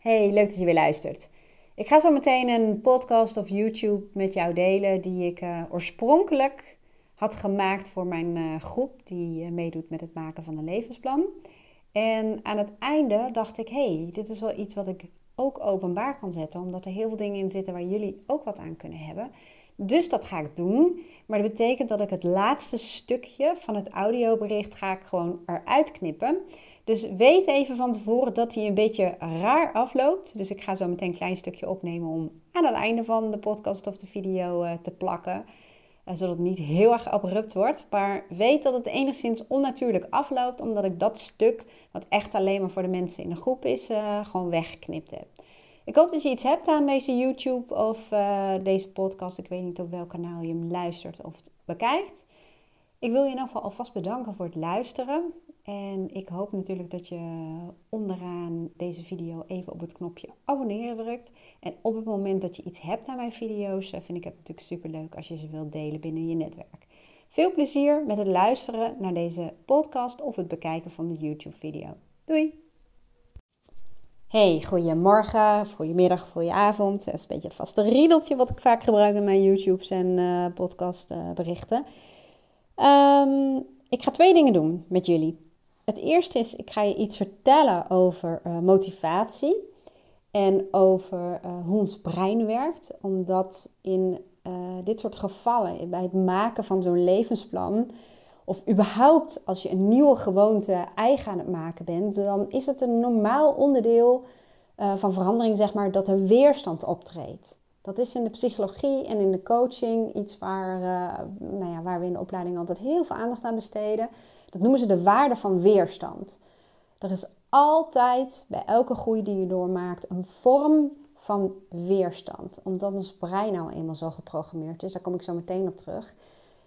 Hey, leuk dat je weer luistert. Ik ga zo meteen een podcast of YouTube met jou delen die ik uh, oorspronkelijk had gemaakt voor mijn uh, groep die uh, meedoet met het maken van een levensplan. En aan het einde dacht ik, hey, dit is wel iets wat ik ook openbaar kan zetten, omdat er heel veel dingen in zitten waar jullie ook wat aan kunnen hebben. Dus dat ga ik doen. Maar dat betekent dat ik het laatste stukje van het audiobericht ga ik gewoon eruit knippen. Dus weet even van tevoren dat hij een beetje raar afloopt. Dus ik ga zo meteen een klein stukje opnemen om aan het einde van de podcast of de video uh, te plakken. Uh, zodat het niet heel erg abrupt wordt. Maar weet dat het enigszins onnatuurlijk afloopt. Omdat ik dat stuk, wat echt alleen maar voor de mensen in de groep is, uh, gewoon weggeknipt heb. Ik hoop dat je iets hebt aan deze YouTube of deze podcast. Ik weet niet op welk kanaal je hem luistert of bekijkt. Ik wil je in ieder geval alvast bedanken voor het luisteren. En ik hoop natuurlijk dat je onderaan deze video even op het knopje abonneren drukt. En op het moment dat je iets hebt aan mijn video's, eh, vind ik het natuurlijk super leuk als je ze wilt delen binnen je netwerk. Veel plezier met het luisteren naar deze podcast of het bekijken van de YouTube-video. Doei! Hey, goedemorgen, goedemiddag, goedenavond. Dat is een beetje het vaste riedeltje wat ik vaak gebruik in mijn YouTube's en uh, podcastberichten. Um, ik ga twee dingen doen met jullie. Het eerste is, ik ga je iets vertellen over uh, motivatie en over uh, hoe ons brein werkt. Omdat in uh, dit soort gevallen, bij het maken van zo'n levensplan, of überhaupt als je een nieuwe gewoonte eigen aan het maken bent, dan is het een normaal onderdeel van verandering, zeg maar, dat er weerstand optreedt. Dat is in de psychologie en in de coaching iets waar, nou ja, waar we in de opleiding altijd heel veel aandacht aan besteden. Dat noemen ze de waarde van weerstand. Er is altijd bij elke groei die je doormaakt een vorm van weerstand. Omdat ons brein nou eenmaal zo geprogrammeerd is. Daar kom ik zo meteen op terug.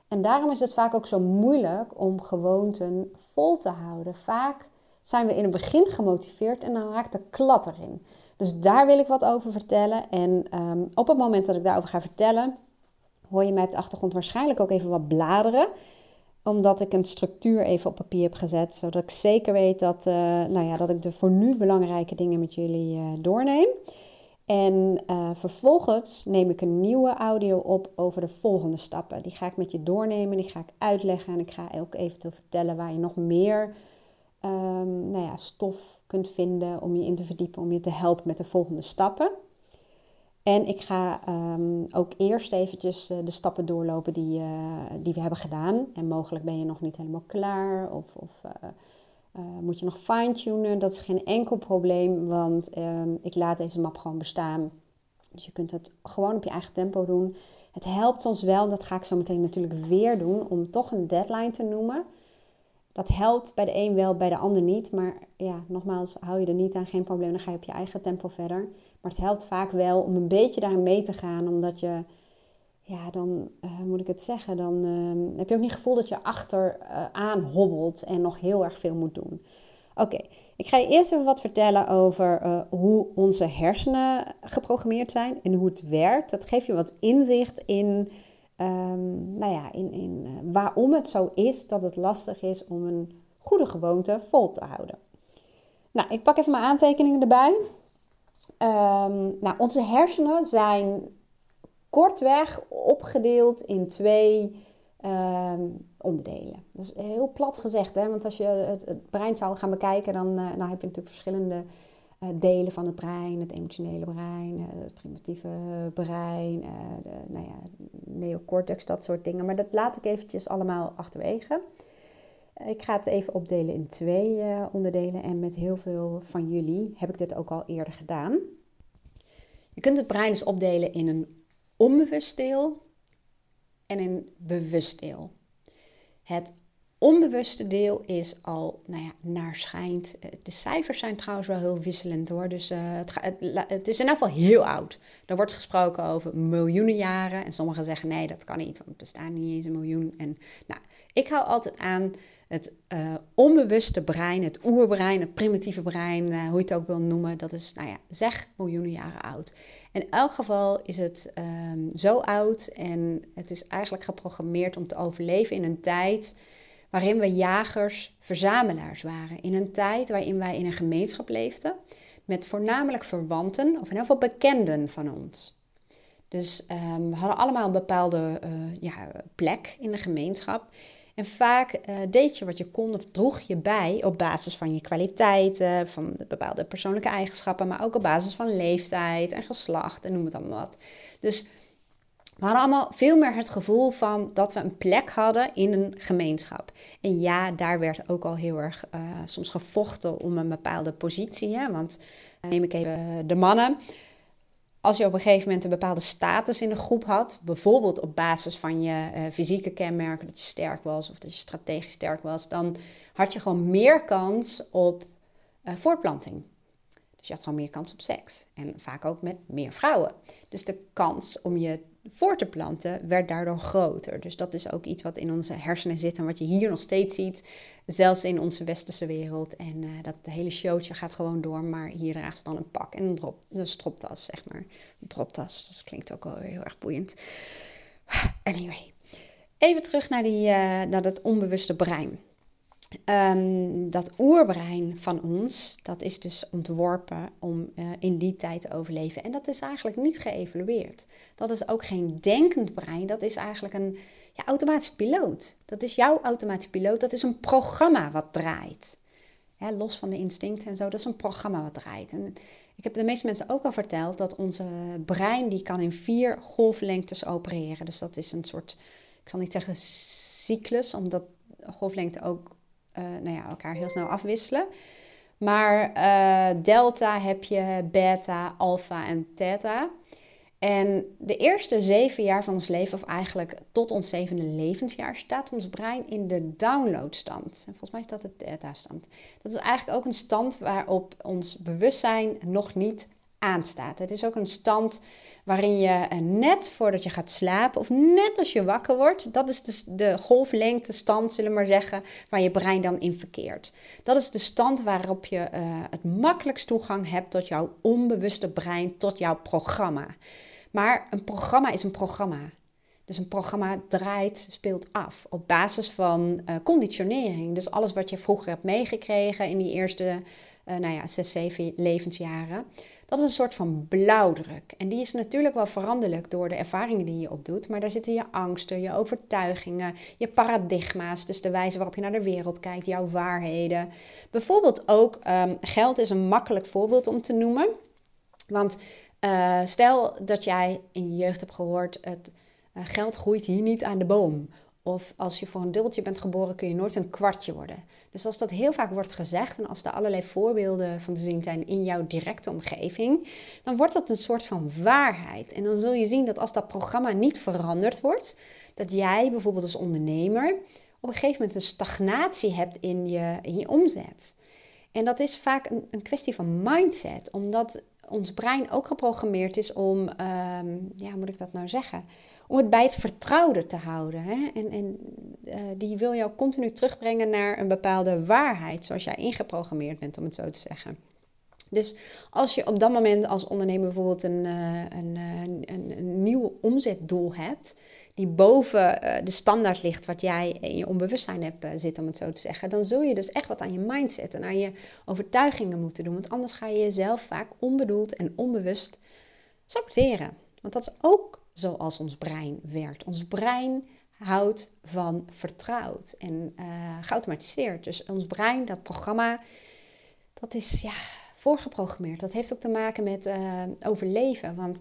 En daarom is het vaak ook zo moeilijk om gewoonten vol te houden. Vaak zijn we in het begin gemotiveerd en dan raakt de klad erin. Dus daar wil ik wat over vertellen. En um, op het moment dat ik daarover ga vertellen, hoor je mij op de achtergrond waarschijnlijk ook even wat bladeren omdat ik een structuur even op papier heb gezet. Zodat ik zeker weet dat, uh, nou ja, dat ik de voor nu belangrijke dingen met jullie uh, doorneem. En uh, vervolgens neem ik een nieuwe audio op over de volgende stappen. Die ga ik met je doornemen, die ga ik uitleggen. En ik ga ook eventueel vertellen waar je nog meer um, nou ja, stof kunt vinden om je in te verdiepen. Om je te helpen met de volgende stappen. En ik ga um, ook eerst eventjes uh, de stappen doorlopen die, uh, die we hebben gedaan. En mogelijk ben je nog niet helemaal klaar of, of uh, moet je nog fine-tunen. Dat is geen enkel probleem, want um, ik laat deze map gewoon bestaan. Dus je kunt het gewoon op je eigen tempo doen. Het helpt ons wel, dat ga ik zo meteen natuurlijk weer doen, om toch een deadline te noemen. Dat helpt bij de een wel, bij de ander niet. Maar ja, nogmaals, hou je er niet aan, geen probleem. Dan ga je op je eigen tempo verder. Maar het helpt vaak wel om een beetje daarin mee te gaan. Omdat je, ja, dan uh, moet ik het zeggen, dan uh, heb je ook niet het gevoel dat je achteraan uh, hobbelt en nog heel erg veel moet doen. Oké, ik ga je eerst even wat vertellen over hoe onze hersenen geprogrammeerd zijn en hoe het werkt. Dat geeft je wat inzicht in um, nou ja, in, in waarom het zo is dat het lastig is om een goede gewoonte vol te houden. Nou, ik pak even mijn aantekeningen erbij. Um, nou, onze hersenen zijn kortweg opgedeeld in twee um, onderdelen. Dat is heel plat gezegd, hè? want als je het, het brein zou gaan bekijken, dan, uh, dan heb je natuurlijk verschillende uh, delen van het brein, het emotionele brein, uh, het primitieve brein, de, nou ja, neocortex, dat soort dingen. Maar dat laat ik eventjes allemaal achterwege. Ik ga het even opdelen in twee onderdelen en met heel veel van jullie heb ik dit ook al eerder gedaan. Je kunt het brein dus opdelen in een onbewust deel en een bewust deel. Het onbewuste deel is al, nou ja, naar schijnt. Eh, de cijfers zijn trouwens wel heel wisselend hoor. Dus het, het, het, is in elk geval heel oud. Er wordt gesproken over miljoenen jaren. En sommigen zeggen nee, dat kan niet, want het bestaat niet eens een miljoen. En nou, ik hou altijd aan het uh, onbewuste brein, het oerbrein, het primitieve brein, uh, hoe je het ook wil noemen. Dat is, nou ja, zeg miljoenen jaren oud. In elk geval is het um, zo oud en het is eigenlijk geprogrammeerd om te overleven in een tijd waarin we jagers-verzamelaars waren. In een tijd waarin wij in een gemeenschap leefden met voornamelijk verwanten, of ieder geval bekenden van ons. Dus ehm, we hadden allemaal een bepaalde uh, ja, plek in de gemeenschap. En vaak uh, deed je wat je kon of droeg je bij op basis van je kwaliteiten, van de bepaalde persoonlijke eigenschappen, maar ook op basis van leeftijd en geslacht en noem het allemaal wat. Dus we hadden allemaal veel meer het gevoel van dat we een plek hadden in een gemeenschap. En ja, daar werd ook al heel erg uh, soms gevochten om een bepaalde positie. Hè? Want uh, neem ik even de mannen. Als je op een gegeven moment een bepaalde status in de groep had, bijvoorbeeld op basis van je uh, fysieke kenmerken, dat je sterk was of dat je strategisch sterk was, dan had je gewoon meer kans op voortplanting. Dus je had gewoon meer kans op seks. En vaak ook met meer vrouwen. Dus de kans om je voor te planten werd daardoor groter. Dus dat is ook iets wat in onze hersenen zit en wat je hier nog steeds ziet. Zelfs in onze westerse wereld. En uh, dat hele showtje gaat gewoon door, maar hier draagt ze dan een pak en een, drop, een stroptas, zeg maar. Een droptas, dat klinkt ook wel heel erg boeiend. Anyway, even terug naar, die, uh, naar dat onbewuste brein. Um, dat oerbrein van ons, dat is dus ontworpen om uh, in die tijd te overleven. En dat is eigenlijk niet geëvalueerd. Dat is ook geen denkend brein, dat is eigenlijk een ja, automatisch piloot. Dat is jouw automatisch piloot, dat is een programma wat draait. Los van de instincten en zo, dat is een programma wat draait. En ik heb de meeste mensen ook al verteld dat onze brein, die kan in vier golflengtes opereren. Dus dat is een soort, ik zal niet zeggen cyclus, omdat golflengte ook uh, nou ja, elkaar heel snel afwisselen. Maar uh, delta heb je beta, alpha en theta. En de eerste zeven jaar van ons leven, of eigenlijk tot ons zevende levensjaar, staat ons brein in de downloadstand. En volgens mij is dat de theta-stand. Dat is eigenlijk ook een stand waarop ons bewustzijn nog niet aanstaat. Het is ook een stand waarin je eh, net voordat je gaat slapen of net als je wakker wordt, dat is de golflengte stand, zullen we maar zeggen, waar je brein dan in verkeert. Dat is de stand waarop je uh, het makkelijkst toegang hebt tot jouw onbewuste brein, tot jouw programma. Maar een programma is een programma. Dus een programma draait, speelt af op basis van uh, conditionering. Dus alles wat je vroeger hebt meegekregen in die eerste uh, nou ja, zes, zeven levensjaren. Dat is een soort van blauwdruk. En die is natuurlijk wel veranderlijk door de ervaringen die je opdoet. Maar daar zitten je angsten, je overtuigingen, je paradigma's. Dus de wijze waarop je naar de wereld kijkt, jouw waarheden. Bijvoorbeeld ook um, geld is een makkelijk voorbeeld om te noemen. Want uh, stel dat jij in je jeugd hebt gehoord: het uh, geld groeit hier niet aan de boom. Of als je voor een dubbeltje bent geboren, kun je nooit een kwartje worden. Dus als dat heel vaak wordt gezegd en als er allerlei voorbeelden van te zien zijn in jouw directe omgeving, dan wordt dat een soort van waarheid. En dan zul je zien dat als dat programma niet veranderd wordt, dat jij bijvoorbeeld als ondernemer op een gegeven moment een stagnatie hebt in je, omzet. En dat is vaak een, een kwestie van mindset, omdat ons brein ook geprogrammeerd is om, um, ja, moet ik dat nou zeggen? Om het bij het vertrouwde te houden. Hè? En, en uh, die wil jou continu terugbrengen naar een bepaalde waarheid, zoals jij ingeprogrammeerd bent, om het zo te zeggen. Dus als je op dat moment als ondernemer bijvoorbeeld een, uh, een, een, een, nieuw omzetdoel hebt, die boven de standaard ligt wat jij in je onbewustzijn hebt zitten, om het zo te zeggen, dan zul je dus echt wat aan je mindset en aan je overtuigingen moeten doen. Want anders ga je jezelf vaak onbedoeld en onbewust saboteren. Want dat is ook zoals ons brein werkt. Ons brein houdt van vertrouwd en uh, geautomatiseerd. Dus ons brein, dat programma, dat is ja, voorgeprogrammeerd. Dat heeft ook te maken met uh, overleven. Want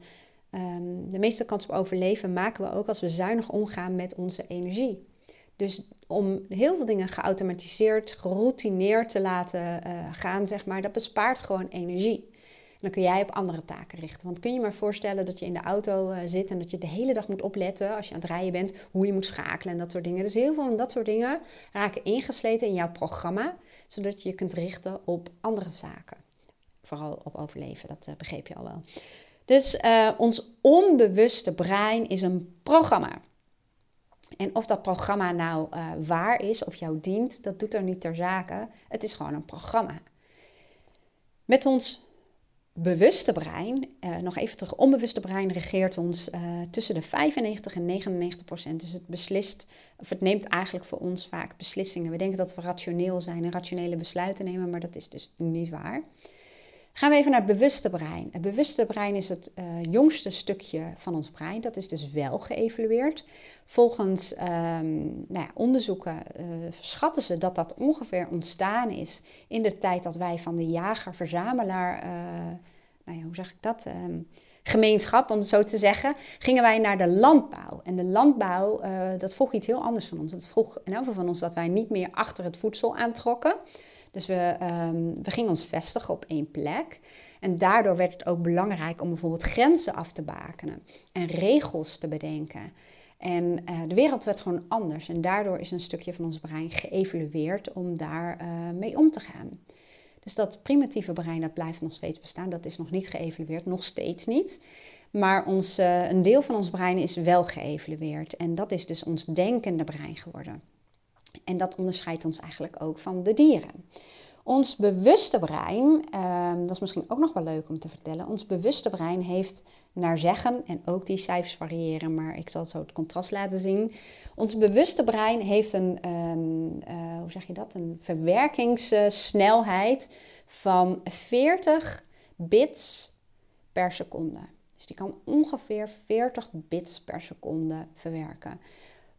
um, de meeste kans op overleven maken we ook als we zuinig omgaan met onze energie. Dus om heel veel dingen geautomatiseerd, geroutineerd te laten uh, gaan, zeg maar, dat bespaart gewoon energie dan kun jij op andere taken richten. Want kun je maar voorstellen dat je in de auto uh, zit en dat je de hele dag moet opletten als je aan het rijden bent, hoe je moet schakelen en dat soort dingen. Dus heel veel van dat soort dingen raken ingesleten in jouw programma, zodat je je kunt richten op andere zaken. Vooral op overleven, dat uh, begreep je al wel. Dus uh, ons onbewuste brein is een programma. En of dat programma nou waar is of jou dient, dat doet er niet ter zake. Het is gewoon een programma. Met ons bewuste brein, uh, nog even terug, onbewuste brein regeert ons uh, tussen de 95 en 99 procent. Dus het beslist, of het neemt eigenlijk voor ons vaak beslissingen. We denken dat we rationeel zijn en rationele besluiten nemen, maar dat is dus niet waar. Gaan we even naar het bewuste brein. Het bewuste brein is het uh, jongste stukje van ons brein. Dat is dus wel geëvalueerd. Volgens um, nou ja, onderzoeken uh, schatten ze dat dat ongeveer ontstaan is in de tijd dat wij van de jager-verzamelaar, uh, nou ja, hoe zeg ik dat? Um, gemeenschap, om het zo te zeggen, gingen wij naar de landbouw. En de landbouw, dat vroeg iets heel anders van ons. Dat vroeg in elk van ons dat wij niet meer achter het voedsel aantrokken. Dus we, um, we gingen ons vestigen op één plek. En daardoor werd het ook belangrijk om bijvoorbeeld grenzen af te bakenen en regels te bedenken. En uh, de wereld werd gewoon anders. En daardoor is een stukje van ons brein geëvalueerd om daar uh, mee om te gaan. Dus dat primitieve brein, dat blijft nog steeds bestaan. Dat is nog niet geëvalueerd, nog steeds niet. Maar ons, uh, een deel van ons brein is wel geëvalueerd. En dat is dus ons denkende brein geworden. En dat onderscheidt ons eigenlijk ook van de dieren. Ons bewuste brein, ehm, dat is misschien ook nog wel leuk om te vertellen. Ons bewuste brein heeft naar zeggen, en ook die cijfers variëren, maar ik zal zo het contrast laten zien. Ons bewuste brein heeft een, um, uh, hoe zeg je dat, een verwerkingssnelheid van 40 bits per seconde. Dus die kan ongeveer 40 bits per seconde verwerken.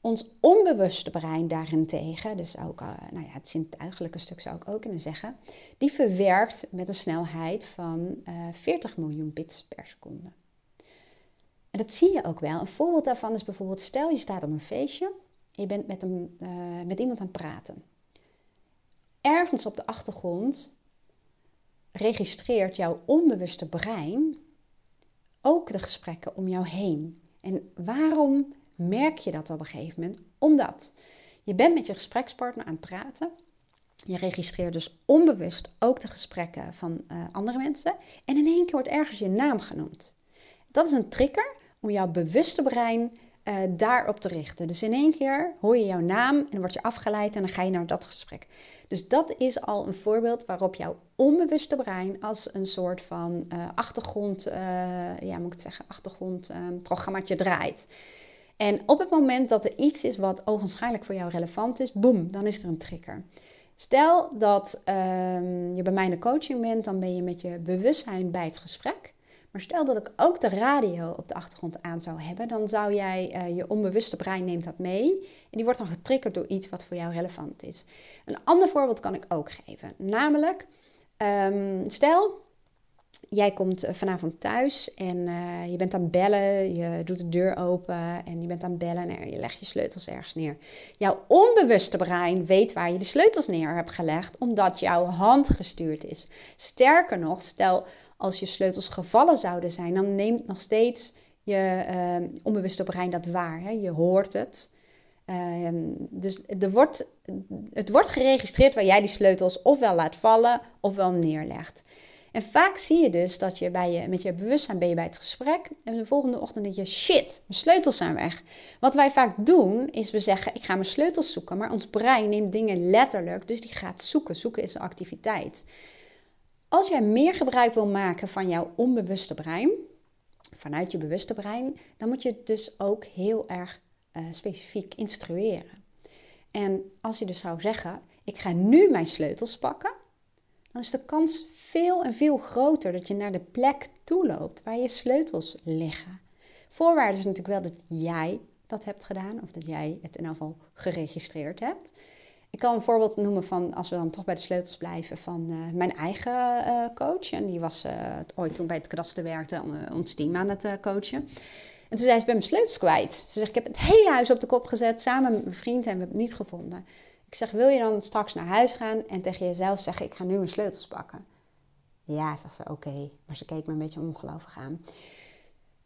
Ons onbewuste brein daarentegen, dus ook uh, nou ja, het zintuigelijke stuk zou ik ook kunnen zeggen, die verwerkt met een snelheid van uh, eh, 40 miljoen bits per seconde. En dat zie je ook wel. Een voorbeeld daarvan is bijvoorbeeld, stel je staat op een feestje en je bent met, een, uh, met iemand aan het praten. Ergens op de achtergrond registreert jouw onbewuste brein ook de gesprekken om jou heen. En waarom merk je dat op een gegeven moment? Omdat je bent met je gesprekspartner aan het praten. Je registreert dus onbewust ook de gesprekken van uh, andere mensen. En in één keer wordt ergens je naam genoemd. Dat is een trigger om jouw bewuste brein uh, daarop te richten. Dus in één keer hoor je jouw naam en dan word je afgeleid en dan ga je naar dat gesprek. Dus dat is al een voorbeeld waarop jouw onbewuste brein als een soort van uh, achtergrond, ja, moet ik het zeggen, achtergrondprogrammaatje draait. En op het moment dat er iets is wat ogenschijnlijk voor jou relevant is, boem, dan is er een trigger. Stel dat um, je bij mij in de coaching bent, dan ben je met je bewustzijn bij het gesprek. Maar stel dat ik ook de radio op de achtergrond aan zou hebben, dan zou jij uh, je onbewuste brein neemt dat mee. En die wordt dan getriggerd door iets wat voor jou relevant is. Een ander voorbeeld kan ik ook geven. Namelijk, um, stel jij komt eh, vanavond thuis en uh, je bent aan bellen, je doet de deur open en je bent aan bellen en je legt je sleutels ergens neer. Jouw onbewuste brein weet waar je de sleutels neer hebt gelegd, omdat jouw hand gestuurd is. Sterker nog, stel als je sleutels gevallen zouden zijn, dan neemt nog steeds je uh, onbewuste brein dat waar. Hè? Je hoort het. Uh, dus er wordt, het wordt geregistreerd waar jij die sleutels ofwel laat vallen ofwel neerlegt. En vaak zie je dus dat je, bij je met je bewustzijn ben je bij het gesprek en de volgende ochtend denk je, shit, mijn sleutels zijn weg. Wat wij vaak doen is we zeggen, ik ga mijn sleutels zoeken, maar ons brein neemt dingen letterlijk, dus die gaat zoeken. Zoeken is een activiteit. Als jij meer gebruik wil maken van jouw onbewuste brein, vanuit je bewuste brein, dan moet je het dus ook heel erg uh, specifiek instrueren. En als je dus zou zeggen, ik ga nu mijn sleutels pakken, dan is de kans veel en veel groter dat je naar de plek toe loopt waar je sleutels liggen. Voorwaarde is natuurlijk wel dat jij dat hebt gedaan of dat jij het in geval geregistreerd hebt. Ik kan een voorbeeld noemen van, als we dan toch bij de sleutels blijven, van uh, mijn eigen uh, coach. En die was uh, ooit toen bij het kadaster werkte, ons team aan het coachen. En toen zei ze, ben mijn sleutels kwijt. Ze zegt, ik heb het hele huis op de kop gezet, samen met mijn vriend en we hebben het niet gevonden. Ik zeg, wil je dan straks naar huis gaan en tegen jezelf zeggen, ik ga nu mijn sleutels pakken? Ja, zegt ze, oké. Maar ze keek me een beetje ongelovig aan.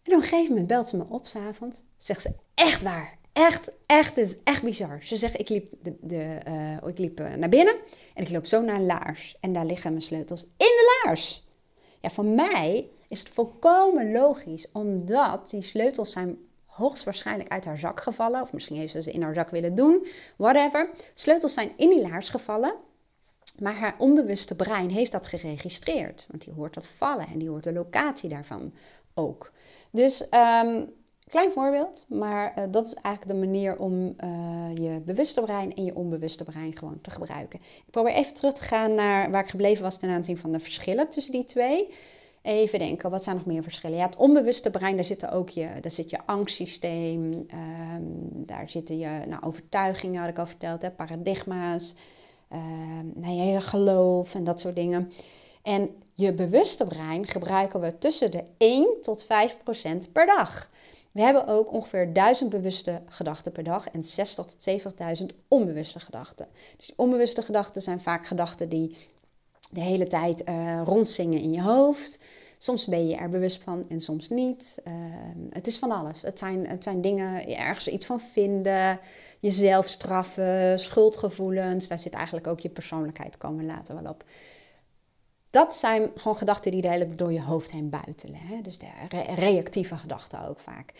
En op een gegeven moment belt ze me op s'avonds. Zegt ze, echt waar. Echt, echt, het is echt bizar. Ze zegt, ik liep, de, de, uh, ik liep uh, naar binnen en ik loop zo naar laars. En daar liggen mijn sleutels in de laars. Ja, voor mij is het volkomen logisch, omdat die sleutels zijn hoogstwaarschijnlijk uit haar zak gevallen. Of misschien heeft ze ze in haar zak willen doen. Whatever. Sleutels zijn in die laars gevallen. Maar haar onbewuste brein heeft dat geregistreerd. Want die hoort dat vallen en die hoort de locatie daarvan ook. Dus um, Klein voorbeeld, maar uh, dat is eigenlijk de manier om uh, je bewuste brein en je onbewuste brein gewoon te gebruiken. Ik probeer even terug te gaan naar waar ik gebleven was ten aanzien van de verschillen tussen die twee. Even denken, wat zijn nog meer verschillen? Ja, het onbewuste brein, daar zit ook je, daar zit je angstsysteem, um, daar zitten je nou, overtuigingen, had ik al verteld, hè, paradigma's, um, nou, je geloof en dat soort dingen. En je bewuste brein gebruiken we tussen de 1 tot 5 procent per dag. We hebben ook ongeveer 1000 bewuste gedachten per dag en 60 tot 70.000 onbewuste gedachten. Dus onbewuste gedachten zijn vaak gedachten die de hele tijd uh, rondzingen in je hoofd. Soms ben je er bewust van en soms niet. Uh, het is van alles. Het zijn, het zijn dingen, ergens iets van vinden, jezelf straffen, schuldgevoelens. Daar zit eigenlijk ook je persoonlijkheid, komen later wel op. Dat zijn gewoon gedachten die de hele door je hoofd heen buitelen. Hè? Dus de reactieve gedachten ook vaak.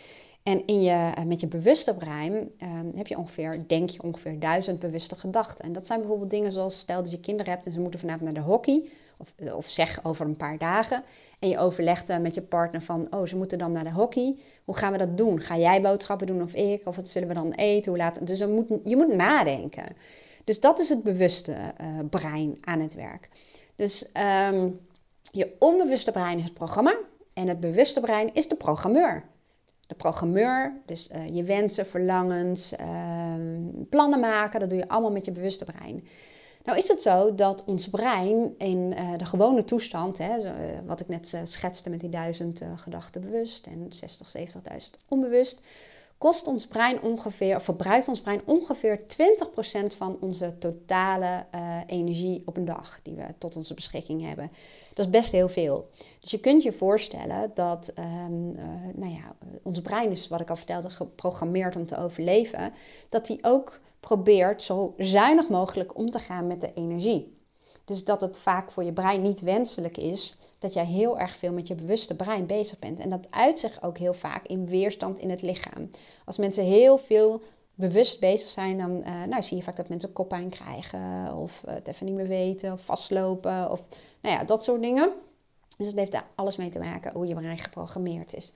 En in je, eh, met je bewuste brein um, heb je ongeveer, denk je ongeveer duizend bewuste gedachten. En dat zijn bijvoorbeeld dingen zoals, stel dat je kinderen hebt en ze moeten vanavond naar de hockey. Of, eh, of zeg over een paar dagen. En je overlegt met je partner van, oh, ze moeten dan naar de hockey. Hoe gaan we dat doen? Ga jij boodschappen doen of ik? Of wat zullen we dan eten? Hoe laat? Dus dan moet, je moet nadenken. Dus dat is het bewuste uh, brein aan het werk. Dus um, je onbewuste brein is het programma en het bewuste brein is de programmeur. De programmeur, dus uh, je wensen, verlangens, uh, plannen maken, dat doe je allemaal met je bewuste brein. Nou is het zo dat ons brein in uh, de gewone toestand, hè, zo, wat ik net schetste met die duizend gedachten bewust en 60, 70.000 onbewust, kost ons brein ongeveer, of verbruikt ons brein ongeveer 20% van onze totale energie op een dag die we tot onze beschikking hebben. Dat is best heel veel. Dus je kunt je voorstellen dat uh, nou ja, ons brein is, wat ik al vertelde, geprogrammeerd om te overleven. Dat die ook probeert zo zuinig mogelijk om te gaan met de energie. Dus dat het vaak voor je brein niet wenselijk is dat jij heel erg veel met je bewuste brein bezig bent. En dat uit zich ook heel vaak in weerstand in het lichaam. Als mensen heel veel bewust bezig zijn, dan uh, nou, zie je vaak dat mensen koppijn krijgen. Of het even niet meer weten, of vastlopen. Of nou ja, dat soort dingen. Dus het heeft daar alles mee te maken hoe je brein geprogrammeerd is.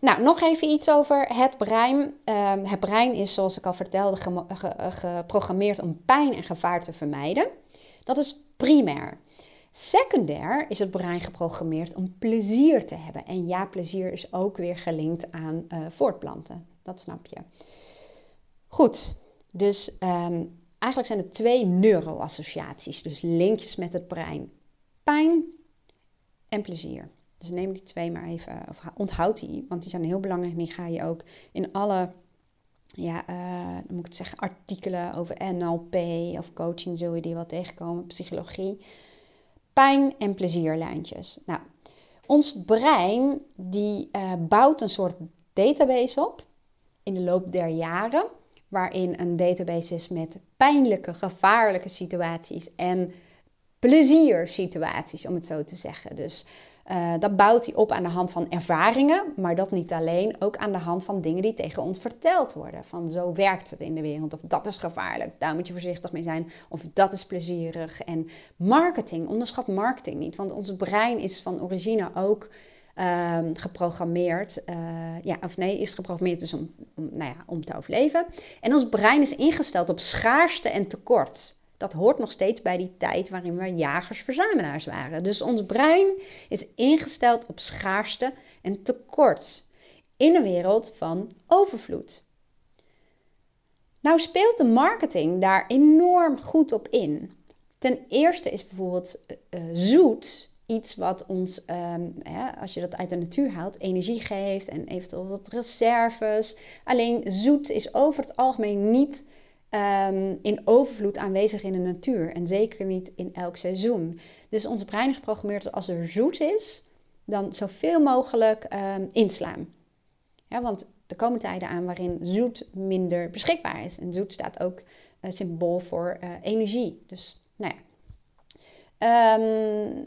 Nou, nog even iets over het brein. Uh, het brein is, zoals ik al vertelde, geprogrammeerd om pijn en gevaar te vermijden. Dat is primair. Secundair is het brein geprogrammeerd om plezier te hebben. En ja, plezier is ook weer gelinkt aan uh, voortplanten. Dat snap je. Goed, dus um, eigenlijk zijn er twee neuroassociaties, dus linkjes met het brein. Pijn en plezier. Dus neem die twee maar even, of onthoud die, want die zijn heel belangrijk. En die ga je ook in alle ja, uh, moet ik het zeggen, artikelen over NLP of coaching zul je die wel tegenkomen, psychologie. Pijn- en plezierlijntjes. Nou, ons brein die uh, bouwt een soort database op in de loop der jaren, waarin een database is met pijnlijke, gevaarlijke situaties en pleziersituaties, om het zo te zeggen. Dus uh, dat bouwt hij op aan de hand van ervaringen, maar dat niet alleen, ook aan de hand van dingen die tegen ons verteld worden. Van zo werkt het in de wereld, of dat is gevaarlijk, daar moet je voorzichtig mee zijn, of dat is plezierig. En marketing, onderschat marketing niet, want ons brein is van origine ook uh, geprogrammeerd, uh, ja, of nee, is geprogrammeerd dus om, om, nou ja, om te overleven. En ons brein is ingesteld op schaarste en tekort dat hoort nog steeds bij die tijd waarin we jagers-verzamelaars waren. Dus ons brein is ingesteld op schaarste en tekort in een wereld van overvloed. Nou speelt de marketing daar enorm goed op in. Ten eerste is bijvoorbeeld uh, zoet iets wat ons, um, als je dat uit de natuur haalt, energie geeft en eventueel wat reserves. Alleen zoet is over het algemeen niet um, in overvloed aanwezig in de natuur. En zeker niet in elk seizoen. Dus ons brein is geprogrammeerd dat als er zoet is, dan zoveel mogelijk um, inslaan. Want er komen tijden aan waarin zoet minder beschikbaar is. En zoet staat ook uh, symbool voor uh, energie. Dus nou ja. Um,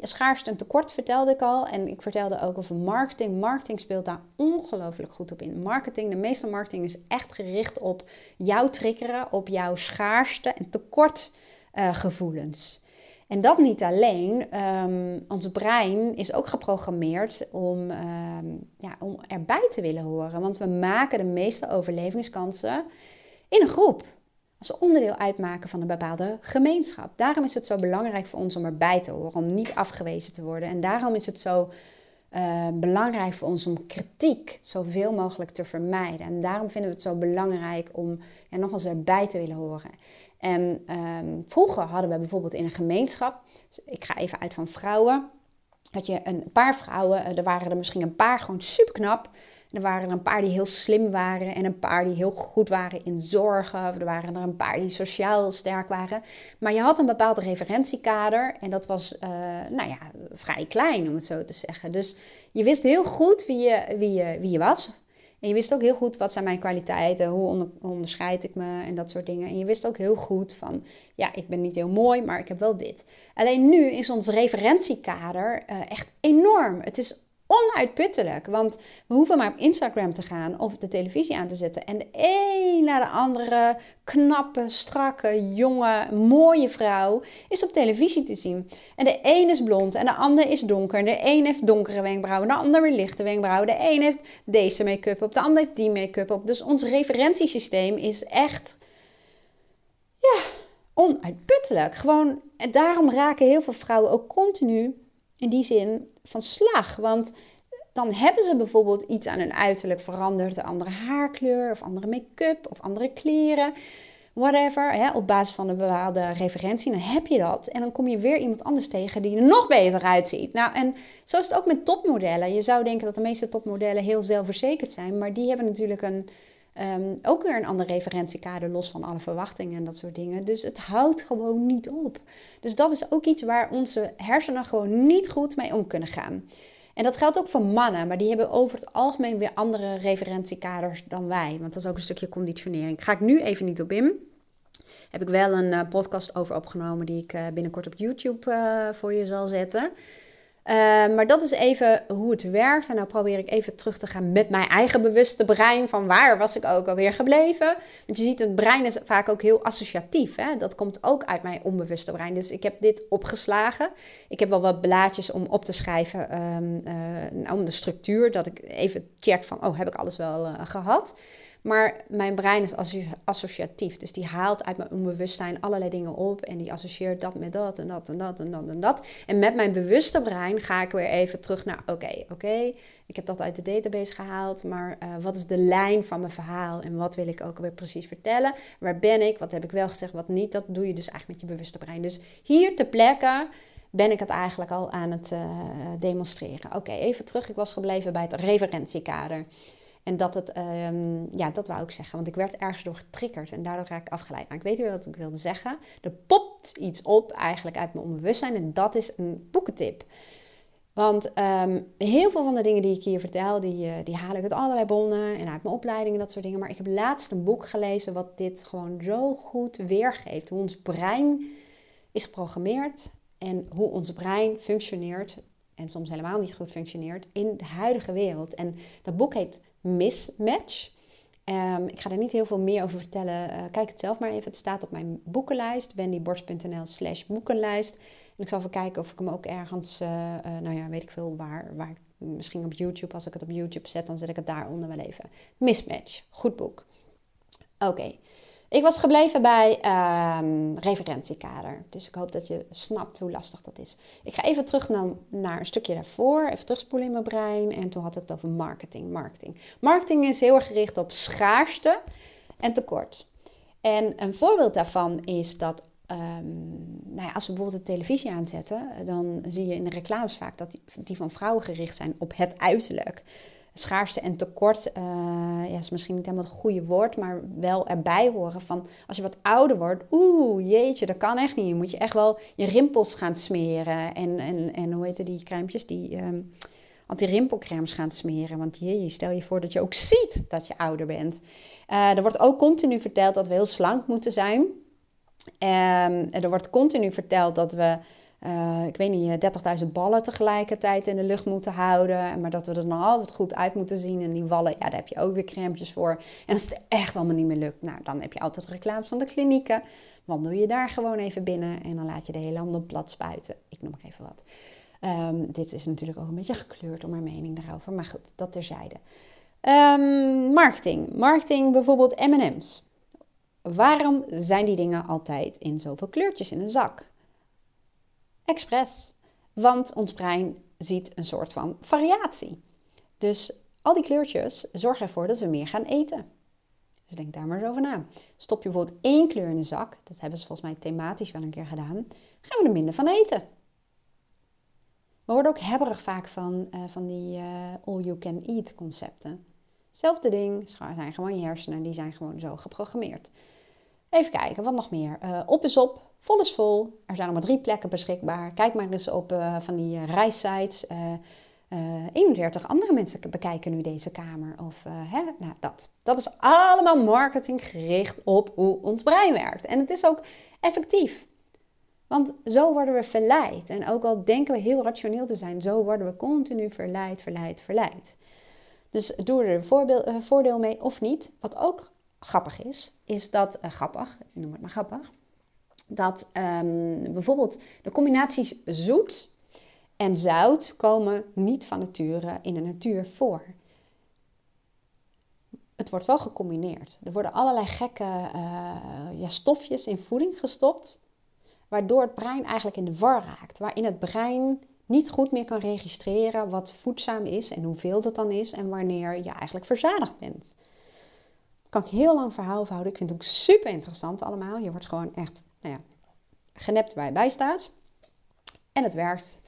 schaarste en tekort vertelde ik al. En ik vertelde ook over marketing. Marketing speelt daar ongelooflijk goed op in. Marketing, de meeste marketing is echt gericht op jouw triggeren, op jouw schaarste en tekort uh, gevoelens. En dat niet alleen. Um, ons brein is ook geprogrammeerd om, ehm, ja, om erbij te willen horen. Want we maken de meeste overlevingskansen in een groep. Als onderdeel uitmaken van een bepaalde gemeenschap. Daarom is het zo belangrijk voor ons om erbij te horen, om niet afgewezen te worden. En daarom is het zo uh, belangrijk voor ons om kritiek zoveel mogelijk te vermijden. En daarom vinden we het zo belangrijk om ja, nog eens erbij te willen horen. En um, vroeger hadden we bijvoorbeeld in een gemeenschap, dus ik ga even uit van vrouwen, had je een paar vrouwen, eh, er waren er misschien een paar gewoon super knap. Er waren er een paar die heel slim waren en een paar die heel goed waren in zorgen. Er waren er een paar die sociaal sterk waren. Maar je had een bepaald referentiekader en dat was, uh, nou ja, vrij klein om het zo te zeggen. Dus je wist heel goed wie je, wie je, wie je was. En je wist ook heel goed wat zijn mijn kwaliteiten, hoe onderscheid ik me en dat soort dingen. En je wist ook heel goed van, ja, ik ben niet heel mooi, maar ik heb wel dit. Alleen nu is ons referentiekader uh, echt enorm. Het is onuitputtelijk. Want we hoeven maar op Instagram te gaan of de televisie aan te zetten. En de een na de andere knappe, strakke, jonge, mooie vrouw is op televisie te zien. En de een is blond en de ander is donker. De een heeft donkere wenkbrauwen, de ander weer lichte wenkbrauwen. De een heeft deze make-up op, de ander heeft die make-up op. Dus ons referentiesysteem is echt... Ja, onuitputtelijk. Gewoon, en daarom raken heel veel vrouwen ook continu in die zin van slag. Want dan hebben ze bijvoorbeeld iets aan hun uiterlijk veranderd. Een andere haarkleur of andere make-up of andere kleren. Whatever, hè, op basis van een bepaalde referentie, dan heb je dat. En dan kom je weer iemand anders tegen die er nog beter uitziet. Nou, en zo is het ook met topmodellen. Je zou denken dat de meeste topmodellen heel zelfverzekerd zijn, maar die hebben natuurlijk een, um, ook weer een ander referentiekader, los van alle verwachtingen en dat soort dingen. Dus het houdt gewoon niet op. Dus dat is ook iets waar onze hersenen gewoon niet goed mee om kunnen gaan. En dat geldt ook voor mannen, maar die hebben over het algemeen weer andere referentiekaders dan wij. Want dat is ook een stukje conditionering. Ga ik nu even niet op in. Heb ik wel een uh, podcast over opgenomen die ik uh, binnenkort op YouTube uh, voor je zal zetten. Uh, maar dat is even hoe het werkt. En nou probeer ik even terug te gaan met mijn eigen bewuste brein. Van waar was ik ook alweer gebleven? Want je ziet, het brein is vaak ook heel associatief. Hè? Dat komt ook uit mijn onbewuste brein. Dus ik heb dit opgeslagen. Ik heb wel wat blaadjes om op te schrijven. Um, uh, om de structuur. Dat ik even check van, oh, heb ik alles wel uh, gehad? Maar mijn brein is associatief. Dus die haalt uit mijn onbewustzijn allerlei dingen op. En die associeert dat met dat en dat en dat en dat en dat. En met mijn bewuste brein ga ik weer even terug naar: oké, oké, ik heb dat uit de database gehaald. Maar uh, wat is de lijn van mijn verhaal? En wat wil ik ook weer precies vertellen? Waar ben ik? Wat heb ik wel gezegd, wat niet? Dat doe je dus eigenlijk met je bewuste brein. Dus hier te plekken ben ik het eigenlijk al aan het uh, demonstreren. Oké, even terug. Ik was gebleven bij het referentiekader. En dat het, um, ja, dat wou ik zeggen. Want ik werd ergens door getriggerd en daardoor raak ik afgeleid. Nou, ik weet weer wat ik wilde zeggen. Er popt iets op eigenlijk uit mijn onbewustzijn en dat is een boekentip. Want um, heel veel van de dingen die ik hier vertel, die, uh, die haal ik uit allerlei bronnen en uit mijn opleiding en dat soort dingen. Maar ik heb laatst een boek gelezen wat dit gewoon zo goed weergeeft. Hoe ons brein is geprogrammeerd en hoe ons brein functioneert en soms helemaal niet goed functioneert in de huidige wereld. En dat boek heet Mismatch. Um, ik ga er niet heel veel meer over vertellen. Uh, kijk het zelf maar even. Het staat op mijn boekenlijst, wendyborst.nl slash boekenlijst. En ik zal even kijken of ik hem ook ergens, uh, uh, nou ja, weet ik veel waar, waar. Misschien op YouTube, als ik het op YouTube zet, dan zet ik het daaronder wel even. Mismatch, goed boek. Oké. Ik was gebleven bij um, referentiekader. Dus ik hoop dat je snapt hoe lastig dat is. Ik ga even terug naar, naar een stukje daarvoor. Even terugspoelen in mijn brein. En toen had ik het over marketing. Marketing, marketing is heel erg gericht op schaarste en tekort. En een voorbeeld daarvan is dat um, nou ja, als we bijvoorbeeld de televisie aanzetten, dan zie je in de reclames vaak dat die van vrouwen gericht zijn op het uiterlijk schaarste en tekort, uh, ja, is misschien niet helemaal het goede woord, maar wel erbij horen van als je wat ouder wordt, oeh, jeetje, dat kan echt niet. Je moet je echt wel je rimpels gaan smeren en, en, en hoe heet die crèmetjes, die um, anti-rimpelcremes gaan smeren. Want je stel je voor dat je ook ziet dat je ouder bent. Uh, er wordt ook continu verteld dat we heel slank moeten zijn. Um, er wordt continu verteld dat we uh, ik weet niet, 30.000 ballen tegelijkertijd in de lucht moeten houden. Maar dat we er nog altijd goed uit moeten zien. En die wallen, ja, daar heb je ook weer crèmes voor. En als het echt allemaal niet meer lukt, nou, dan heb je altijd reclames van de klinieken. Wandel je daar gewoon even binnen en dan laat je de hele handen plat spuiten. Ik noem maar even wat. Um, dit is natuurlijk ook een beetje gekleurd om mijn mening daarover. Maar goed, dat terzijde. Um, marketing. Marketing bijvoorbeeld M&M's. Waarom zijn die dingen altijd in zoveel kleurtjes in een zak? Expres. Want ons brein ziet een soort van variatie. Dus al die kleurtjes zorgen ervoor dat we meer gaan eten. Dus denk daar maar eens over na. Stop je bijvoorbeeld één kleur in de zak, dat hebben ze volgens mij thematisch wel een keer gedaan, gaan we er minder van eten. We worden ook hebberig vaak van, uh, van die uh, all-you-can-eat concepten. Zelfde ding, zijn gewoon je hersenen, die zijn gewoon zo geprogrammeerd. Even kijken, wat nog meer? Uh, op is op, vol is vol. Er zijn nog maar drie plekken beschikbaar. Kijk maar eens op van die reissites. 31 andere mensen bekijken nu deze kamer. Of hè, nou, dat. Dat is allemaal marketing gericht op hoe ons brein werkt. En het is ook effectief. Want zo worden we verleid. En ook al denken we heel rationeel te zijn, zo worden we continu verleid, verleid, verleid. Dus doe er een voordeel mee of niet. Wat ook grappig is, is dat, grappig, noem het maar grappig, dat um, bijvoorbeeld de combinaties zoet en zout komen niet van nature in de natuur voor. Het wordt wel gecombineerd. Er worden allerlei gekke uh, ja, stofjes in voeding gestopt waardoor het brein eigenlijk in de war raakt. Waarin het brein niet goed meer kan registreren wat voedzaam is en hoeveel dat dan is en wanneer je eigenlijk verzadigd bent. Kan ik heel lang verhaal houden. Ik vind het ook super interessant allemaal. Je wordt gewoon echt nou ja, genept waar je bij staat. En het werkt.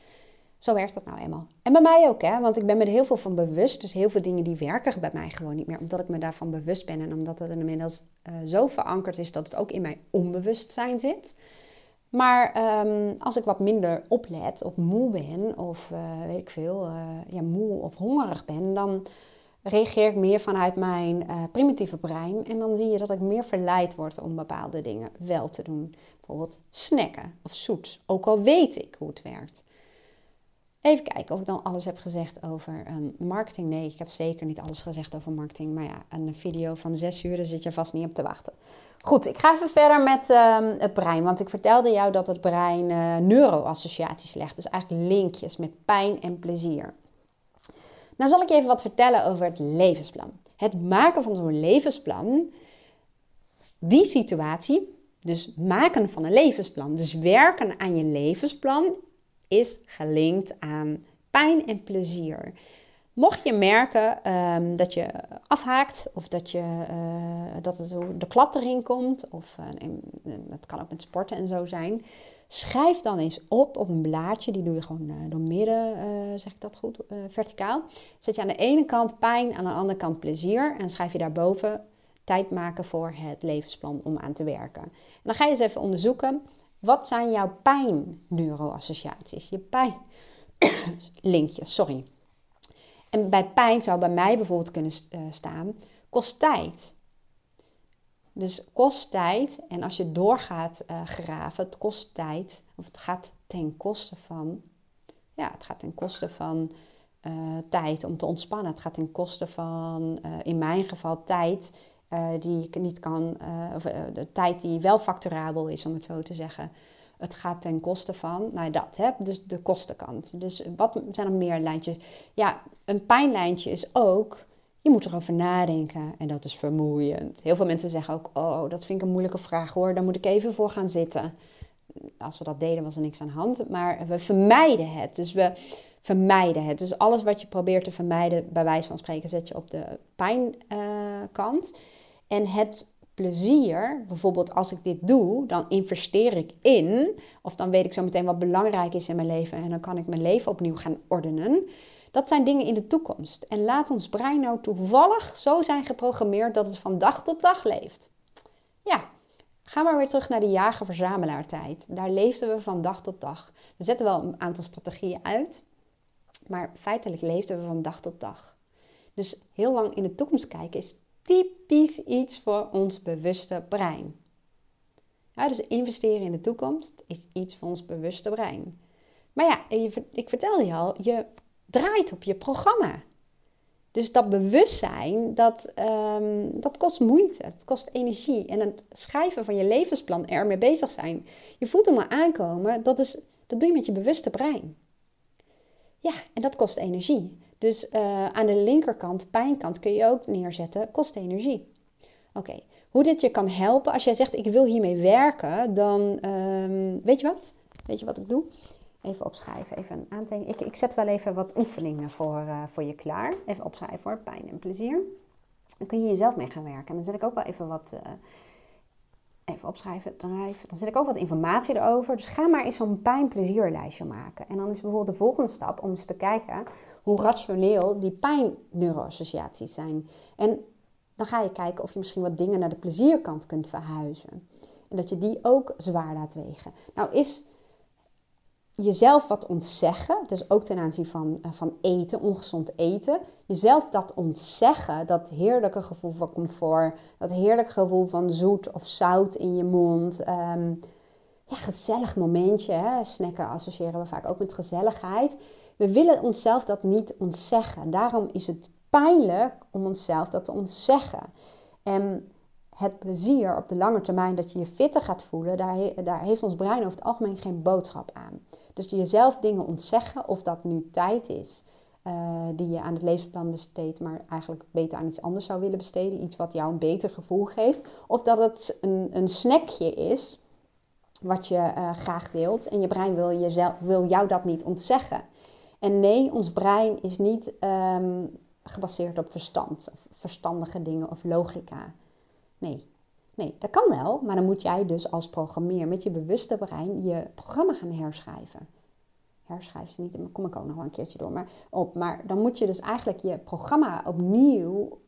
Zo werkt dat nou eenmaal. En bij mij ook, hè? want ik ben me er heel veel van bewust. Dus heel veel dingen die werken bij mij gewoon niet meer, omdat ik me daarvan bewust ben en omdat het inmiddels uh, zo verankerd is dat het ook in mijn onbewustzijn zit. Maar ehm, als ik wat minder oplet of moe ben of uh, weet ik veel, uh, ja, moe of hongerig ben, dan reageer ik meer vanuit mijn uh, primitieve brein. En dan zie je dat ik meer verleid word om bepaalde dingen wel te doen. Bijvoorbeeld snacken of zoet, ook al weet ik hoe het werkt. Even kijken of ik dan alles heb gezegd over um, marketing. Nee, ik heb zeker niet alles gezegd over marketing. Maar ja, een video van zes uur, daar zit je vast niet op te wachten. Goed, ik ga even verder met um, het brein. Want ik vertelde jou dat het brein uh, neuroassociaties legt. Dus eigenlijk linkjes met pijn en plezier. Nou zal ik even wat vertellen over het levensplan. Het maken van zo'n levensplan, die situatie, dus maken van een levensplan, dus werken aan je levensplan, is gelinkt aan pijn en plezier. Mocht je merken um, dat je afhaakt of dat, je, uh, dat de klap erin komt, of uh, dat kan ook met sporten en zo zijn, schrijf dan eens op op een blaadje. Die doe je gewoon uh, door midden, zeg ik dat goed, verticaal. Zet je aan de ene kant pijn, aan de andere kant plezier. En schrijf je daarboven tijd maken voor het levensplan om aan te werken. En dan ga je eens even onderzoeken wat zijn jouw pijnneuroassociaties? Je pijnlinkjes, sorry. En bij pijn zou bij mij bijvoorbeeld kunnen eh, staan, kost tijd. Dus kost tijd. En als je doorgaat uh, graven, het kost tijd. Of het gaat ten koste van. Ja, het gaat ten koste van uh, tijd om te ontspannen. Het gaat ten koste van, uh, in mijn geval, tijd die ik niet kan, of de tijd die wel facturabel is, om het zo te zeggen. Het gaat ten koste van, nou dat, hè, dus de kostenkant. Dus wat zijn er meer lijntjes? Ja, een pijnlijntje is ook, je moet erover nadenken en dat is vermoeiend. Heel veel mensen zeggen ook, oh, dat vind ik een moeilijke vraag hoor, daar moet ik even voor gaan zitten. Als we dat deden was er niks aan de hand, maar we vermijden het. Dus we vermijden het. Dus alles wat je probeert te vermijden, bij wijze van spreken, zet je op de pijnkant. En het plezier, bijvoorbeeld als ik dit doe, dan investeer ik in, of dan weet ik zo meteen wat belangrijk is in mijn leven en dan kan ik mijn leven opnieuw gaan ordenen. Dat zijn dingen in de toekomst. En laat ons brein nou toevallig zo zijn geprogrammeerd dat het van dag tot dag leeft. Ja, ga maar weer terug naar de jager-verzamelaar tijd. Daar leefden we van dag tot dag. We zetten wel een aantal strategieën uit, maar feitelijk leefden we van dag tot dag. Dus heel lang in de toekomst kijken is typisch iets voor ons bewuste brein. Ja, dus investeren in de toekomst is iets van ons bewuste brein. Maar ja, ik vertelde je al, je draait op je programma. Dus dat bewustzijn, dat, ehm, dat kost moeite, het kost energie. En het schrijven van je levensplan, ermee bezig zijn. Je voelt hem al aankomen, dat, is, dat doe je met je bewuste brein. Ja, en dat kost energie. Dus uh, aan de linkerkant, pijnkant, kun je ook neerzetten, kost energie. Oké, hoe dit je kan helpen, als jij zegt ik wil hiermee werken, dan um, weet je wat? Weet je wat ik doe? Even opschrijven, even een. Ik, ik zet wel even wat oefeningen voor, uh, voor je klaar. Even opschrijven voor pijn en plezier. Dan kun je jezelf mee gaan werken. En dan zet ik ook wel even wat, uh, even opschrijven, drijven. Dan zet ik ook wat informatie erover. Dus ga maar eens zo'n pijn-plezierlijstje maken. En dan is bijvoorbeeld de volgende stap om eens te kijken hoe rationeel die pijn-neuroassociaties zijn. En dan ga je kijken of je misschien wat dingen naar de plezierkant kunt verhuizen. En dat je die ook zwaar laat wegen. Nou is jezelf wat ontzeggen, dus ook ten aanzien van, uh, van eten, ongezond eten. Jezelf dat ontzeggen, dat heerlijke gevoel van comfort, dat heerlijke gevoel van zoet of zout in je mond. Um, ja, gezellig momentje. Hè? Snacken associëren we vaak ook met gezelligheid. We willen onszelf dat niet ontzeggen. Daarom is het pijnlijk om onszelf dat te ontzeggen. En het plezier op de lange termijn dat je je fitter gaat voelen, daar, daar heeft ons brein over het algemeen geen boodschap aan. Dus jezelf dingen ontzeggen, of dat nu tijd is uh, die je aan het levensplan besteedt, maar eigenlijk beter aan iets anders zou willen besteden, iets wat jou een beter gevoel geeft, of dat het een, een snackje is wat je uh, graag wilt en je brein wil, jezelf, wil jou dat niet ontzeggen. En nee, ons brein is niet um, gebaseerd op verstand, of verstandige dingen of logica. Nee. Nee, dat kan wel, maar dan moet jij dus als programmeer met je bewuste brein je programma gaan herschrijven. Herschrijven is niet, daar kom ik ook nog wel een keertje door maar, op. Maar dan moet je dus eigenlijk je programma opnieuw,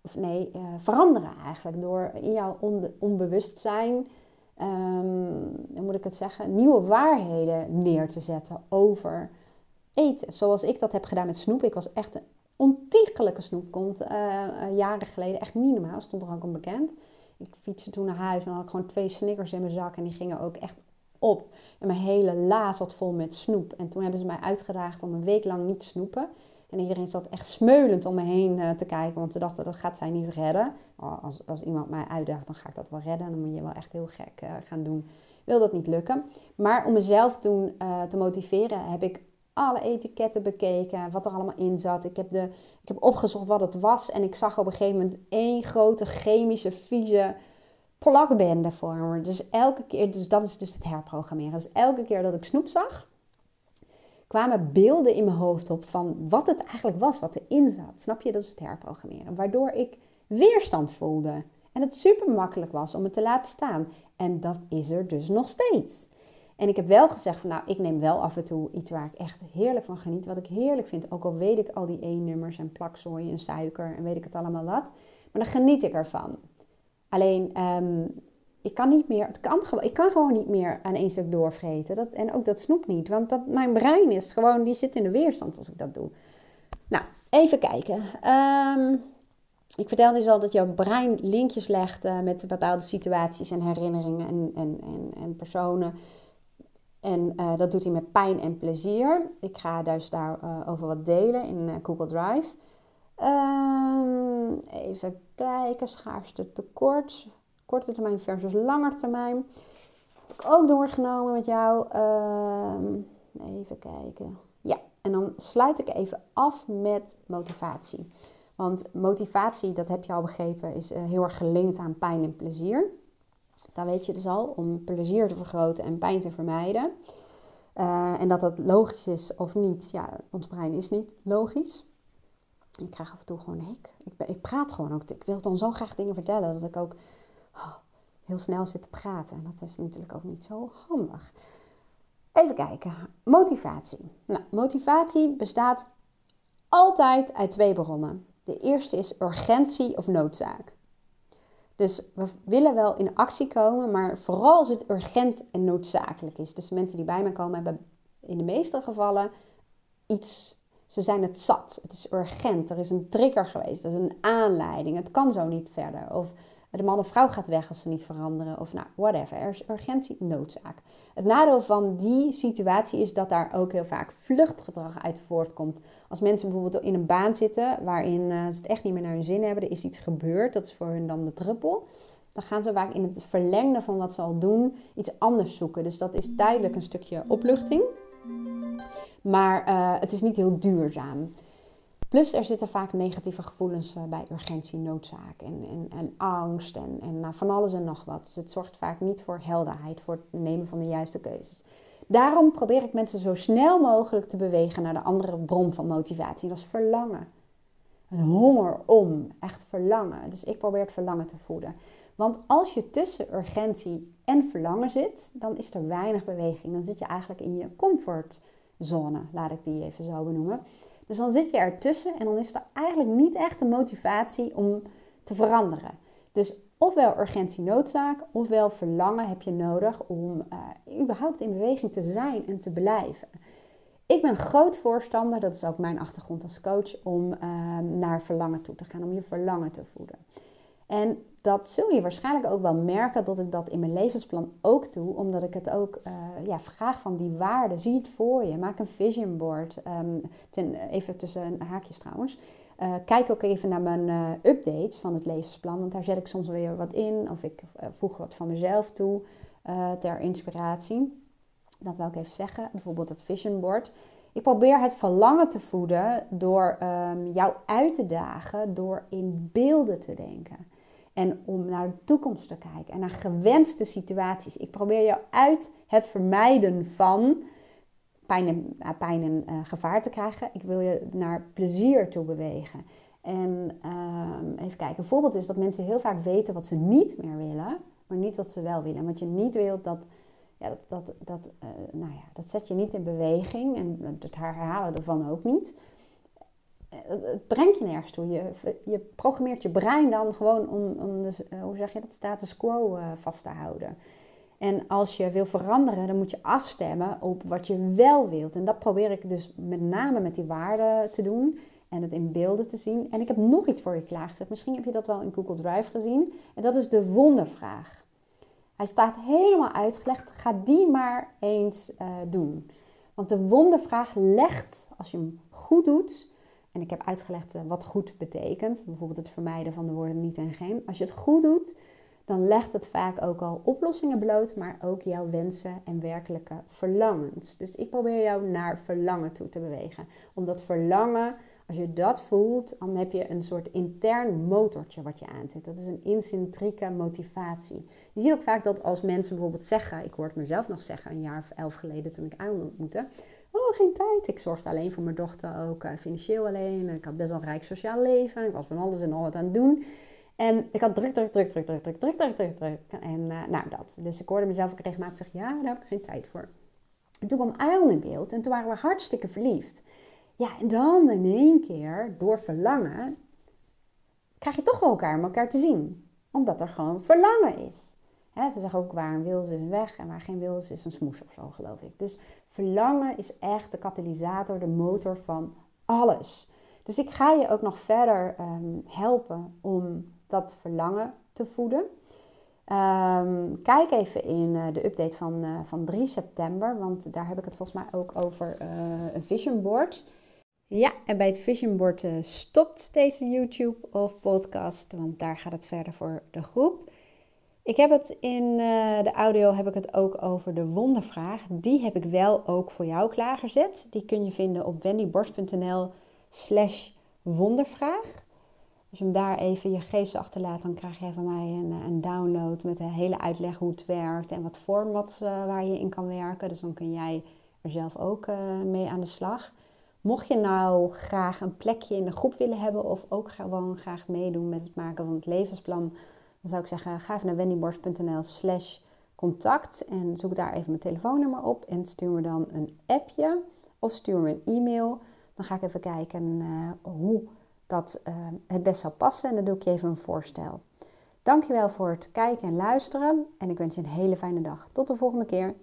of nee, uh, veranderen eigenlijk. Door in jouw onbewustzijn, um, hoe moet ik het zeggen, nieuwe waarheden neer te zetten over eten. Zoals ik dat heb gedaan met snoep. Ik was echt een ontiegelijke snoepkont uh, jaren geleden. Echt niet normaal, stond er ook onbekend. Ik fietste toen naar huis en had ik gewoon twee snickers in mijn zak. En die gingen ook echt op. En mijn hele la zat vol met snoep. En toen hebben ze mij uitgedaagd om een week lang niet te snoepen. En iedereen zat echt smeulend om me heen uh, te kijken. Want ze dachten, dat gaat zij niet redden. Als, als iemand mij uitdaagt, dan ga ik dat wel redden. Dan moet je wel echt heel gek gaan doen. Wil dat niet lukken. Maar om mezelf toen te motiveren, heb ik alle etiketten bekeken, wat er allemaal in zat. Ik heb, de, ik heb opgezocht wat het was en ik zag op een gegeven moment één grote chemische, vieze plakbende voor. Dus elke keer, dus dat is dus het herprogrammeren. Dus elke keer dat ik snoep zag, kwamen beelden in mijn hoofd op van wat het eigenlijk was, wat erin zat. Snap je? Dat is het herprogrammeren. Waardoor ik weerstand voelde. En het super makkelijk was om het te laten staan. En dat is er dus nog steeds. En ik heb wel gezegd van nou, ik neem wel af en toe iets waar ik echt heerlijk van geniet. Wat ik heerlijk vind, ook al weet ik al die E-nummers en plakzooi en suiker en weet ik het allemaal wat. Maar dan geniet ik ervan. Alleen, um, ik kan niet meer, het kan, ik kan gewoon niet meer aan één stuk doorvreten. Dat, en ook dat snoep niet, want dat, mijn brein is gewoon, die zit in de weerstand als ik dat doe. Nou, even kijken. Um, ik vertelde dus al dat jouw brein linkjes legt uh, met bepaalde situaties en herinneringen en, en, en, en personen. En uh, dat doet hij met pijn en plezier. Ik ga dus daarover uh, wat delen in uh, Google Drive. Um, even kijken, schaarste tekort. Korte termijn versus langer termijn. Heb ook doorgenomen met jou. Um, even kijken. Ja, en dan sluit ik even af met motivatie. Want motivatie, dat heb je al begrepen, is heel erg gelinkt aan pijn en plezier. Daar weet je dus al, om plezier te vergroten en pijn te vermijden. Uh, en dat dat logisch is of niet, ja, ons brein is niet logisch. Ik krijg af en toe gewoon hik. Ik, ik praat gewoon ook. Ik wil dan zo graag dingen vertellen dat ik ook oh, heel snel zit te praten. En dat is natuurlijk ook niet zo handig. Even kijken. Motivatie. Nou, motivatie bestaat altijd uit twee bronnen. De eerste is urgentie of noodzaak. Dus we willen wel in actie komen, maar vooral als het urgent en noodzakelijk is. Dus mensen die bij mij komen hebben in de meeste gevallen iets. Ze zijn het zat. Het is urgent. Er is een trigger geweest. Er is een aanleiding. Het kan zo niet verder. Of de man of vrouw gaat weg als ze niet veranderen. Of nou, whatever. Er is urgentie, noodzaak. Het nadeel van die situatie is dat daar ook heel vaak vluchtgedrag uit voortkomt. Als mensen bijvoorbeeld in een baan zitten waarin uh, ze het echt niet meer naar hun zin hebben, er is iets gebeurd, dat is voor hun dan de druppel. Dan gaan ze vaak in het verlengde van wat ze al doen iets anders zoeken. Dus dat is tijdelijk een stukje opluchting. Maar uh, het is niet heel duurzaam. Plus er zitten vaak negatieve gevoelens uh, bij urgentie, noodzaak en, en, en angst en, en nou, van alles en nog wat. Dus het zorgt vaak niet voor helderheid, voor het nemen van de juiste keuzes. Daarom probeer ik mensen zo snel mogelijk te bewegen naar de andere bron van motivatie. Dat is verlangen. Een honger om, echt verlangen. Dus ik probeer het verlangen te voeden. Want als je tussen urgentie en verlangen zit, dan is er weinig beweging. Dan zit je eigenlijk in je comfortzone, laat ik die even zo benoemen. Dus dan zit je ertussen en dan is er eigenlijk niet echt een motivatie om te veranderen. Dus ofwel urgentie noodzaak, ofwel verlangen heb je nodig om uh, überhaupt in beweging te zijn en te blijven. Ik ben groot voorstander, dat is ook mijn achtergrond als coach, om uh, naar verlangen toe te gaan, om je verlangen te voeden. En dat zul je waarschijnlijk ook wel merken dat ik dat in mijn levensplan ook doe, omdat ik het ook uh, ja, vraag van die waarden. Zie het voor je, maak een vision board. Um, ten, even tussen haakjes trouwens. Uh, kijk ook even naar mijn uh, updates van het levensplan, want daar zet ik soms weer wat in of ik voeg wat van mezelf toe ter inspiratie. Dat wil ik even zeggen, bijvoorbeeld het vision board. Ik probeer het verlangen te voeden door um, jou uit te dagen, door in beelden te denken. En om naar de toekomst te kijken en naar gewenste situaties. Ik probeer jou uit het vermijden van pijn en, uh, pijn en uh, gevaar te krijgen. Ik wil je naar plezier toe bewegen. En uh, even kijken, een voorbeeld is dat mensen heel vaak weten wat ze niet meer willen, maar niet wat ze wel willen. En wat je niet wilt, dat, ja, dat, dat, dat, uh, nou ja, dat zet je niet in beweging en het herhalen ervan ook niet het brengt je nergens toe. Je, je programmeert je brein dan gewoon om, om de, eh, hoe zeg je dat, status quo uh, vast te houden. En als je wil veranderen, dan moet je afstemmen op wat je wel wilt. En dat probeer ik dus met name met die waarden te doen en het in beelden te zien. En ik heb nog iets voor je klaargezet. Misschien heb je dat wel in Google Drive gezien. En dat is de wondervraag. Hij staat helemaal uitgelegd. Ga die maar eens doen. Want de wondervraag legt, als je hem goed doet, en ik heb uitgelegd eh, wat goed betekent. Bijvoorbeeld het vermijden van de woorden niet en geen. Als je het goed doet, dan legt het vaak ook al oplossingen bloot, maar ook jouw wensen en werkelijke verlangens. Dus ik probeer jou naar verlangen toe te bewegen. Omdat verlangen, als je dat voelt, dan heb je een soort intern motortje wat je aanzet. Dat is een intrinsieke motivatie. Je ziet ook vaak dat als mensen bijvoorbeeld zeggen, ik hoorde mezelf nog zeggen een jaar of elf geleden toen ik aan ontmoette oh, geen tijd. Ik zorgde alleen voor mijn dochter ook uh, financieel alleen. Ik had best wel een rijk sociaal leven. Ik was van alles en al wat aan het doen. En ik had druk, druk, druk, druk, druk, druk, druk, druk, druk, druk. En uh, nou, dat. Dus ik hoorde mezelf ook regelmatig zeggen, ja, daar heb ik geen tijd voor. En toen kwam Ayon in beeld en toen waren we hartstikke verliefd. Ja, en dan in één keer, door verlangen, krijg je toch wel elkaar om elkaar te zien. Omdat er gewoon verlangen is. Ze zeggen ook waar een wil is, is een weg en waar geen wil is, is een smoes of zo, geloof ik. Dus verlangen is echt de katalysator, de motor van alles. Dus ik ga je ook nog verder um, helpen om dat verlangen te voeden. Um, kijk even in uh, de update van, uh, van 3 september, want daar heb ik het volgens mij ook over uh, een vision board. Ja, en bij het vision board stopt deze YouTube of podcast, want daar gaat het verder voor de groep. Ik heb het in uh, de audio heb ik het ook over de wondervraag. Die heb ik wel ook voor jou klaargezet. Die kun je vinden op wendyborst.nl slash wondervraag. Als je hem daar even je gegevens achterlaat, dan krijg je van mij een, eh, een download met een hele uitleg hoe het werkt en wat formats uh, waar je in kan werken. Dus dan kun jij er zelf ook mee aan de slag. Mocht je nou graag een plekje in de groep willen hebben of ook gewoon graag meedoen met het maken van het levensplan dan zou ik zeggen, ga even naar wendyborst.nl slash contact en zoek daar even mijn telefoonnummer op en stuur me dan een appje of stuur me een e-mail. Dan ga ik even kijken uh, hoe dat uh, het best zou passen en dan doe ik je even een voorstel. Dankjewel voor het kijken en luisteren en ik wens je een hele fijne dag. Tot de volgende keer.